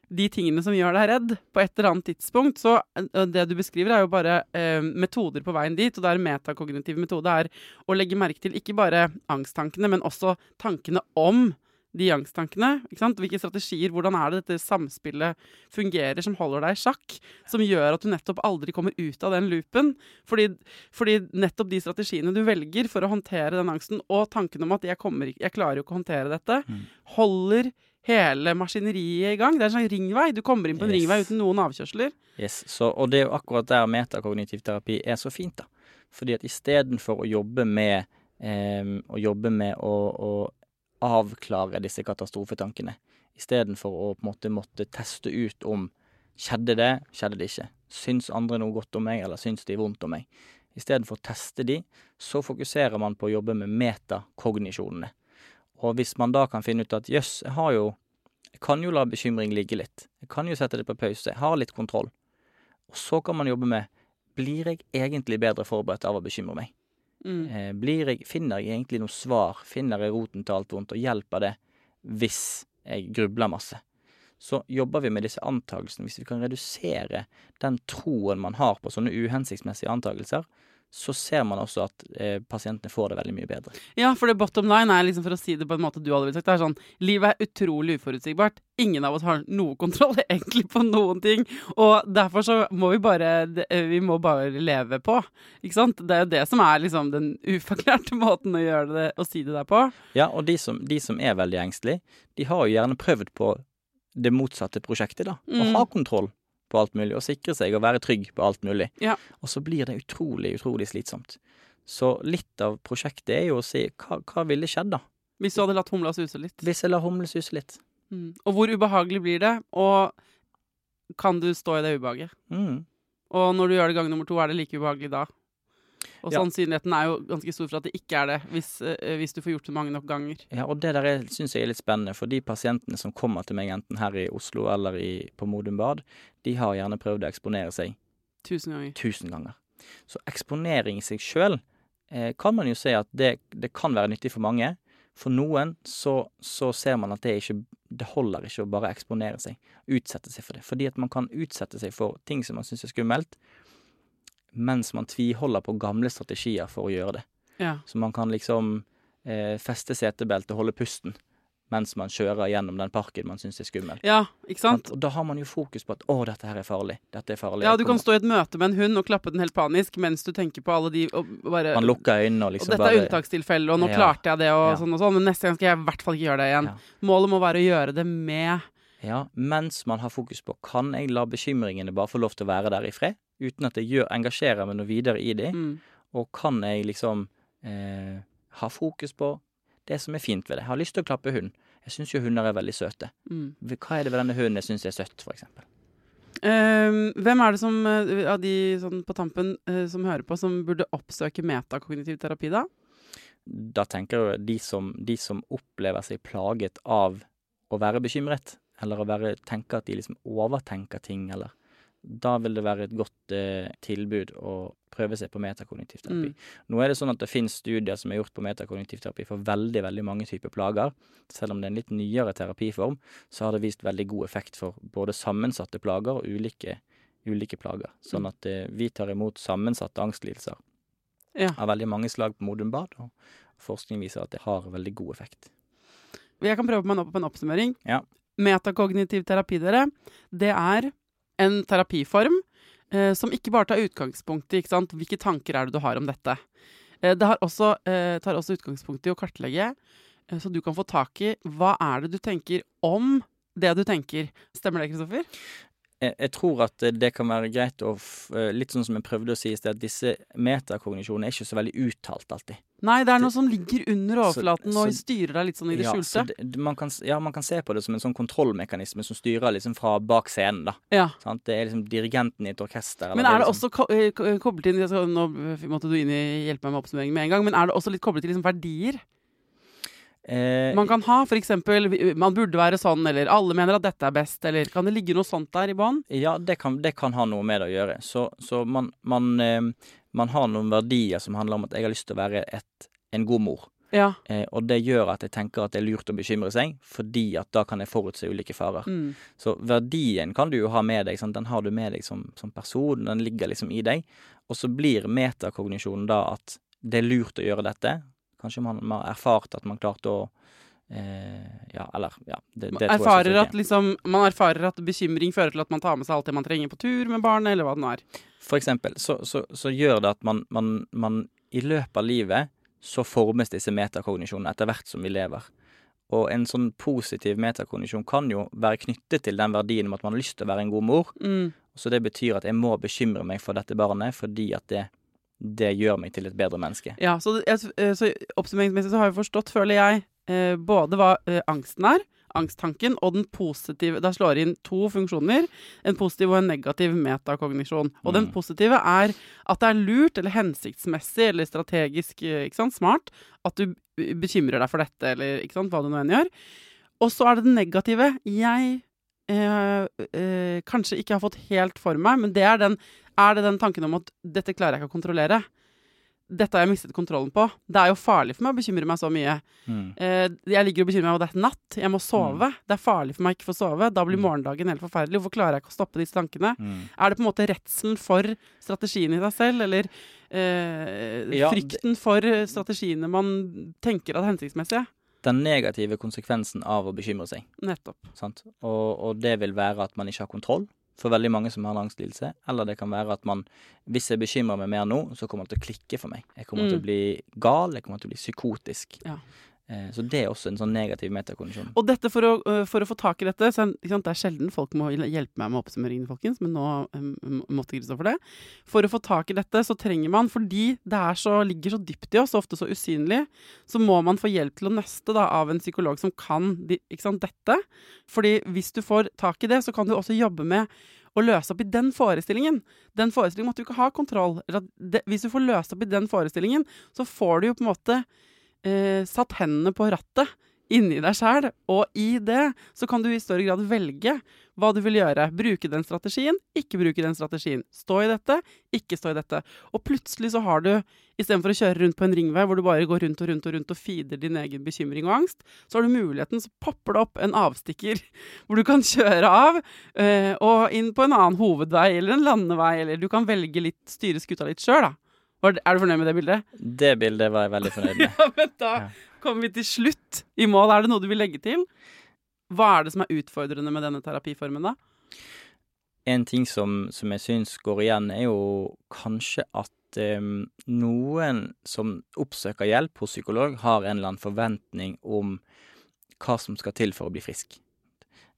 de tingene som gjør deg redd, på et eller annet tidspunkt. Så eh, det du beskriver, er jo bare eh, metoder på veien dit. Og det er metakognitiv metode er å legge merke til ikke bare angsttankene, men også tankene om de angsttankene. ikke sant? Hvilke strategier, hvordan er det dette samspillet fungerer som holder deg i sjakk? Som gjør at du nettopp aldri kommer ut av den loopen. Fordi, fordi nettopp de strategiene du velger for å håndtere den angsten, og tanken om at jeg, kommer, jeg klarer jo ikke å håndtere dette, holder hele maskineriet i gang. Det er en sånn ringvei. Du kommer inn på en Yes. ringvei uten noen avkjørsler. Yes, så, og det er jo akkurat der metakognitiv terapi er så fint, da. Fordi at istedenfor å jobbe med em, å jobbe med å, å avklare disse katastrofetankene, istedenfor å på en måte måtte teste ut om skjedde det, skjedde det ikke. Syns andre noe godt om meg, eller syns de vondt om meg? Istedenfor å teste de, så fokuserer man på å jobbe med metakognisjonene. Og hvis man da kan finne ut at jøss, jeg har jo Jeg kan jo la bekymring ligge litt. Jeg kan jo sette det på pause. Jeg har litt kontroll. Og så kan man jobbe med Blir jeg egentlig bedre forberedt av å bekymre meg? Mm. Eh, jeg, finner jeg egentlig noe svar? Finner jeg roten til alt vondt, og hjelper det hvis jeg grubler masse? Så jobber vi med disse antagelsene. Hvis vi kan redusere den troen man har på sånne uhensiktsmessige antagelser, så ser man også at eh, pasientene får det veldig mye bedre. Ja, for det bottom line er liksom, for å si det på en måte du hadde sagt, det er sånn Livet er utrolig uforutsigbart. Ingen av oss har noe kontroll [laughs] egentlig på noen ting. Og derfor så må vi bare Vi må bare leve på. Ikke sant? Det er jo det som er liksom den uforklarte [laughs] måten å gjøre det å si det der på. Ja, og de som, de som er veldig engstelige, de har jo gjerne prøvd på det motsatte prosjektet, da. Mm. ha kontroll på alt mulig, og sikre seg og være trygg på alt mulig. Ja. Og så blir det utrolig, utrolig slitsomt. Så litt av prosjektet er jo å si hva, hva ville skjedd, da? Hvis du hadde latt humla suse litt. Hvis jeg lar humle suse litt. Mm. Og hvor ubehagelig blir det? Og kan du stå i det ubehaget? Mm. Og når du gjør det gang nummer to, er det like ubehagelig da? Og Ja. sannsynligheten er jo ganske stor for at det ikke er det, hvis, eh, hvis du får gjort det mange nok ganger. Ja, og det der syns jeg er litt spennende, for de pasientene som kommer til meg enten her i Oslo eller i, på Modum Bad, de har gjerne prøvd å eksponere seg Tusen ganger. tusen ganger. Så eksponering i seg sjøl eh, kan man jo se at det, det kan være nyttig for mange. For noen så, så ser man at det ikke Det holder ikke å bare eksponere seg, utsette seg for det. Fordi at man kan utsette seg for ting som man syns er skummelt, mens man tviholder på gamle strategier for å gjøre det. Ja. Så man kan liksom eh, feste setebeltet, og holde pusten mens man kjører gjennom den parken man syns er skummel. ja, ikke sant? Og da har man jo fokus på at 'å, dette her er farlig'. Dette er farlig. Ja, du kan stå i et møte med en hund og klappe den helt panisk mens du tenker på alle de og bare Man lukker øynene og liksom bare Og dette er unntakstilfellet, og nå Ja. klarte jeg det, og Ja. sånn og sånn, men neste gang skal jeg i hvert fall ikke gjøre det igjen. Ja. Målet må være å gjøre det med Ja, mens man har fokus på kan jeg la bekymringene bare få lov til å være der i fred, uten at jeg gjør, engasjerer meg noe videre i dem, mm. og kan jeg liksom eh, ha fokus på det som er fint ved det. Jeg har lyst til å klappe hund. Jeg syns jo hunder er veldig søte. Mm. Hva er det ved denne hunden jeg syns er søtt, for eksempel? Ehm, hvem er det som, uh, av de sånn på tampen uh, som hører på, som burde oppsøke metakognitiv terapi, da? Da tenker jeg de som, de som opplever seg plaget av å være bekymret, eller å være, tenke at de liksom overtenker ting, eller Da vil det være et godt eh, tilbud å prøve seg på metakognitiv terapi. Mm. Nå er det sånn at det finnes studier som er gjort på metakognitiv terapi for veldig, veldig mange typer plager. Selv om det er en litt nyere terapiform, så har det vist veldig god effekt for både sammensatte plager og ulike, ulike plager. Sånn Mm. at eh, vi tar imot sammensatte angstlidelser Ja. av veldig mange slag på Modum Bad, og forskning viser at det har veldig god effekt. Jeg kan prøve på en, på en oppsummering. Ja. Metakognitiv terapi, dere, det er en terapiform eh, som ikke bare tar utgangspunkt i sant? hvilke tanker er det du har om dette. Eh, det også, eh, tar også utgangspunkt i å kartlegge, eh, så du kan få tak i hva er det du tenker om det du tenker. Stemmer det, Kristoffer? Jeg, jeg tror at eh, det kan være greit å eh, Litt sånn som jeg prøvde å si i sted, at disse metakognisjonene er ikke så veldig uttalt alltid. Nei, det er noe som ligger under Så- overflaten og styrer deg litt sånn i det Ja, skjulte. Så det- man kan, ja, man kan se på det som en sånn kontrollmekanisme som styrer liksom fra bak scenen, da. Ja. Sant? Det er liksom dirigenten i et orkester. Men er det liksom, også ko eh, koblet inn Nå måtte du inn i hjelpe meg med oppsummeringen med en gang, men er det også litt koblet til liksom verdier eh, man kan ha? Eksempel man burde være sånn, eller alle mener at dette er best, eller kan det ligge noe sånt der i bånn? Ja, det kan, det kan ha noe med det å gjøre. Så, så man, man, eh, man har noen verdier som handler om at jeg har lyst til å være et, en god mor. Ja. Eh, og det gjør at jeg tenker at det er lurt å bekymre seg, fordi at da kan jeg forutse ulike farer. Mm. Så verdien kan du jo ha med deg, sant? den har du med deg som, som person, den ligger liksom i deg. Og så blir metakognisjonen da at det er lurt å gjøre dette. Kanskje man har erfart at man klarte å eh, Ja, eller ja, det, det tror jeg at liksom, man erfarer at bekymring fører til at man tar med seg alt det man trenger på tur med barnet, eller hva det nå er. For eksempel, så, så, så gjør det at man, man, man i løpet av livet så formes disse metakognisjonene etter hvert som vi lever. Og en sånn positiv metakognisjon kan jo være knyttet til den verdien om at man har lyst til å være en god mor. Mm. Så det betyr at jeg må bekymre meg for dette barnet fordi at det, det gjør meg til et bedre menneske. Ja, så, eh, så oppsummeringsmessig så har vi forstått, føler jeg, eh, både hva eh, angsten er, angsttanken, og den positive Da slår inn to funksjoner. En positiv og en negativ metakognisjon. Og den Mm. positive er at det er lurt eller hensiktsmessig eller strategisk ikke sant, smart at du bekymrer deg for dette, eller ikke sant, hva du nå enn gjør. Og så er det den negative. Jeg eh, eh, kanskje ikke har fått helt for meg, men det er, den, er det den tanken om at dette klarer jeg ikke å kontrollere. dette har jeg mistet kontrollen på. Det er jo farlig for meg å bekymre meg så mye. Mm. Eh, jeg ligger og bekymrer meg over det er natt. Jeg må sove. Det er farlig for meg ikke å få sove. Da blir Mm. morgendagen helt forferdelig. Hvorfor klarer jeg ikke å stoppe disse tankene? Mm. Er det på en måte redselen for strategien i seg selv, eller eh, Ja, frykten for strategiene man tenker at er hensiktsmessige? Den negative konsekvensen av å bekymre seg. Nettopp. Sant? Og, og det vil være at man ikke har kontroll for veldig mange som har en angstlidelse. Eller det kan være at man, hvis jeg bekymrer meg mer nå, så kommer det til å klikke for meg. Jeg kommer til Mm. å bli gal, jeg kommer til å bli psykotisk. Ja. Eh, så det er også en sånn negativ metakondisjon. Og dette for å, øh, for å få tak i dette så, Det er sjelden folk må hjelpe meg med oppsummeringen, folkens, men nå um, måtte Kristoffer det. For å få tak i dette så trenger man, fordi det så, ligger så dypt i oss, ofte så usynlig, så må man få hjelp til å nøste da, av en psykolog som kan sant, dette. Fordi hvis du får tak i det, så kan du også jobbe med å løse opp i den forestillingen. Den forestillingen måtte du ikke ha kontroll. Hvis du får løst opp i den forestillingen, så får du jo på en måte eh, satt hendene på rattet inni deg sjæl, og i det så kan du i større grad velge hva du vil gjøre. Bruke den strategien, ikke bruke den strategien. Stå i dette, ikke stå i dette. Og plutselig så har du, istedenfor å kjøre rundt på en ringvei hvor du bare går rundt og rundt og rundt og feeder din egen bekymring og angst, så har du muligheten, så popper det opp en avstikker [laughs] hvor du kan kjøre av eh, og inn på en annen hovedvei eller en landevei, eller du kan velge litt, styre skuta litt sjøl, da. Er du fornøyd med det bildet? Det bildet var jeg veldig fornøyd med. [laughs] Ja, men da Ja. kommer vi til slutt i mål. Er det noe du vil legge til? Hva er det som er utfordrende med denne terapiformen, da? En ting som, som jeg syns går igjen, er jo kanskje at noen som oppsøker hjelp hos psykolog, har en eller annen forventning om hva som skal til for å bli frisk.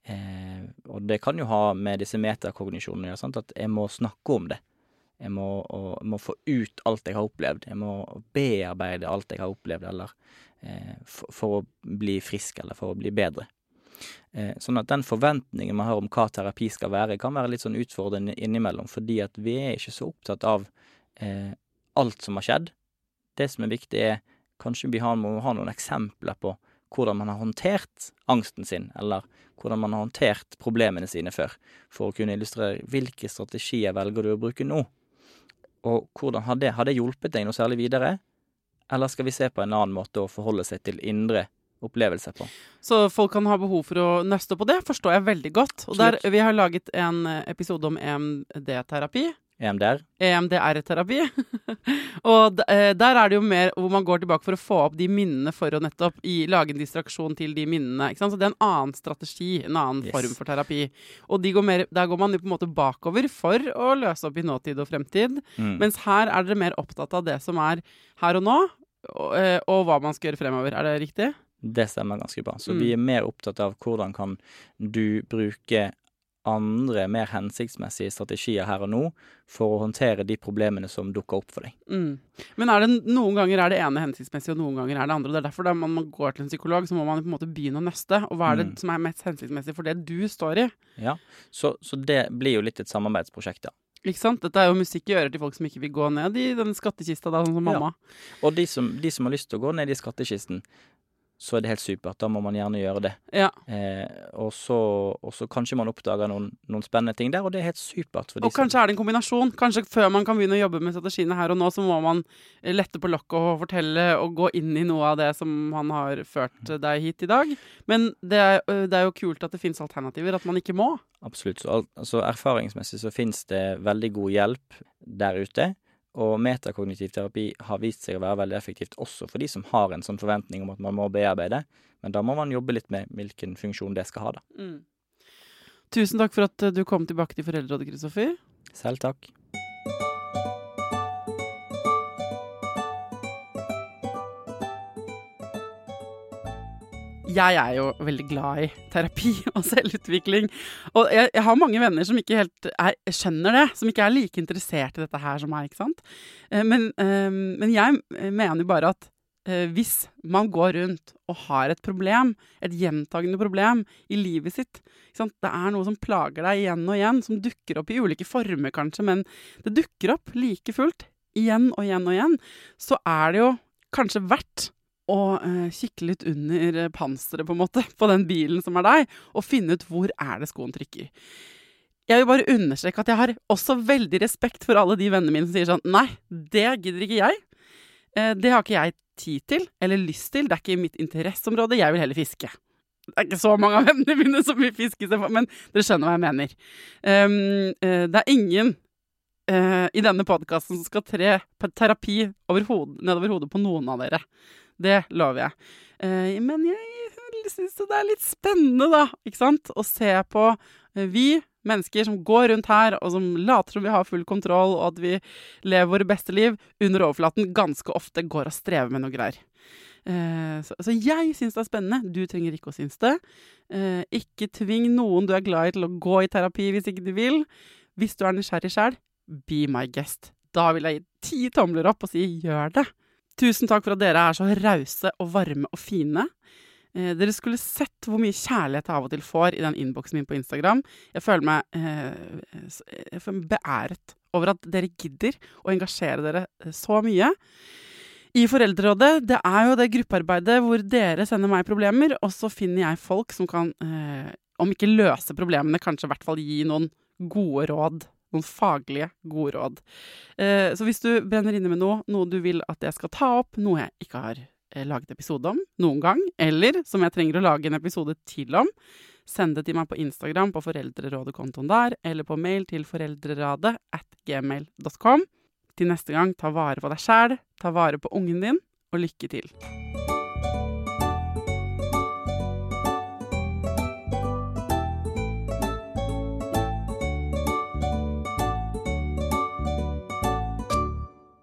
Eh, og det kan jo ha med disse metakognisjonene å gjøre, at jeg må snakke om det. Jeg må, og, må få ut alt jeg har opplevd. Jeg må bearbeide alt jeg har opplevd, eller eh, for, for å bli frisk, eller for å bli bedre. Eh, sånn at den forventningen man har om hva terapi skal være, kan være litt sånn utfordrende innimellom, fordi at vi er ikke så opptatt av eh, alt som har skjedd. Det som er viktig, er kanskje vi har, må ha noen eksempler på hvordan man har håndtert angsten sin, eller hvordan man har håndtert problemene sine før, for å kunne illustrere hvilke strategier velger du å bruke nå. Og hvordan har det, har det hjulpet deg noe særlig videre, eller skal vi se på en annen måte å forholde seg til indre opplevelser på? Så folk kan ha behov for å nøste på det, forstår jeg veldig godt. Og der, vi har laget en eh, episode om EMD-terapi. EMDR? EMDR-terapi. [laughs] og eh, der er det jo mer hvor man går tilbake for å få opp de minnene for å nettopp i, lage en distraksjon til de minnene. Så det er en annen strategi, en annen Yes. form for terapi. Og de går mer, der går man jo på en måte bakover for å løse opp i nåtid og fremtid. Mm. Mens her er dere mer opptatt av det som er her og nå, og, eh, og hva man skal gjøre fremover. Er det riktig? Det stemmer ganske bra. Så Mm. vi er mer opptatt av hvordan kan du bruke andre, mer hensiktsmessige strategier her og nå for å håndtere de problemene som dukker opp for deg. Mm. Men det noen ganger er det ene hensiktsmessig, og noen ganger er det andre. og Det er derfor da man går til en psykolog, så må man på en måte begynne å nøste. Og hva er det Mm. som er mest hensiktsmessig for det du står i? Ja, så, så det blir jo litt et samarbeidsprosjekt, da. Ikke sant? Dette er jo musikk i øret til folk som ikke vil gå ned i den skattkista, da, sånn som Ja. mamma. Og de som, de som har lyst til å gå ned i skattkisten, så er det helt supert. Da må man gjerne gjøre det. Ja. Eh, og, så, og så kanskje man oppdager noen, noen spennende ting der, og det er helt supert. Og kanskje er det en kombinasjon. Kanskje før man kan begynne å jobbe med strategiene her og nå, så må man eh, lette på lokket og fortelle og gå inn i noe av det som han har ført deg hit i dag. Men det er, det er jo kult at det finnes alternativer, at man ikke må. Absolutt. Så, altså, erfaringsmessig så finnes det veldig god hjelp der ute. Og metakognitiv terapi har vist seg å være veldig effektivt også for de som har en sånn forventning om at man må bearbeide. Men da må man jobbe litt med hvilken funksjon det skal ha, da. Mm. Tusen takk for at øh, du kom tilbake til Foreldrerådet, Kristoffer. Selv takk. Jeg er jo veldig glad i terapi [laughs] og selvutvikling. Og jeg, jeg har mange venner som ikke helt er, skjønner det, som ikke er like interessert i dette her som meg. ikke sant? Eh, Men, eh, men jeg mener jo bare at eh, hvis man går rundt og har et problem, et gjentagende problem i livet sitt? Det er noe som plager deg igjen og igjen, som dukker opp i ulike former kanskje, men det dukker opp like fullt igjen og igjen og igjen, så er det jo kanskje verdt å eh, kikke litt under eh, panseret på en måte, på den bilen som er deg, og finne ut hvor er det skoen trykker. Jeg vil bare understreke at jeg har også veldig respekt for alle de vennene mine som sier sånn Nei, det gidder ikke jeg. Eh, det har ikke jeg tid til eller lyst til. Det er ikke mitt interesseområde. Jeg vil heller fiske. Det er ikke så mange av vennene mine som vil fiske, men dere skjønner hva jeg mener. Um, uh, det er ingen uh, i denne podkasten som skal tre terapi hodet, nedover hodet på noen av dere. Det lover jeg. Uh, men jeg syns det er litt spennende, da, ikke sant, å se på vi mennesker som går rundt her og som later som vi har full kontroll, og at vi lever våre beste liv, under overflaten ganske ofte går og strever med noe greier. Eh, så, jeg syns det er spennende. Du trenger ikke å synes det. Eh, ikke tving noen du er glad i til å gå i terapi hvis ikke du vil. Hvis du er nysgjerrig sjæl, be my guest. Da vil jeg gi ti tomler opp og si gjør det. Tusen takk for at dere er så rause og varme og fine. Eh, dere skulle sett hvor mye kjærlighet jeg av og til får i den innboksen min på Instagram. Jeg føler meg eh, jeg føler meg beæret over at dere gidder å engasjere dere eh, så mye. I Foreldrerådet, det er jo det gruppearbeidet hvor dere sender meg problemer, og så finner jeg folk som kan, eh, om ikke løse problemene, kanskje i hvert fall gi noen gode råd. Noen faglige, gode råd. Eh, så hvis du brenner inne med noe, noe du vil at jeg skal ta opp, noe jeg ikke har Eh, laget episode om noen gang, eller som jeg trenger å lage en episode til om, send det til meg på Instagram på Foreldrerådet-kontoen der, eller på mail til foreldreradet at gmail.com. Til neste gang, ta vare på deg sjæl, ta vare på ungen din, og lykke til.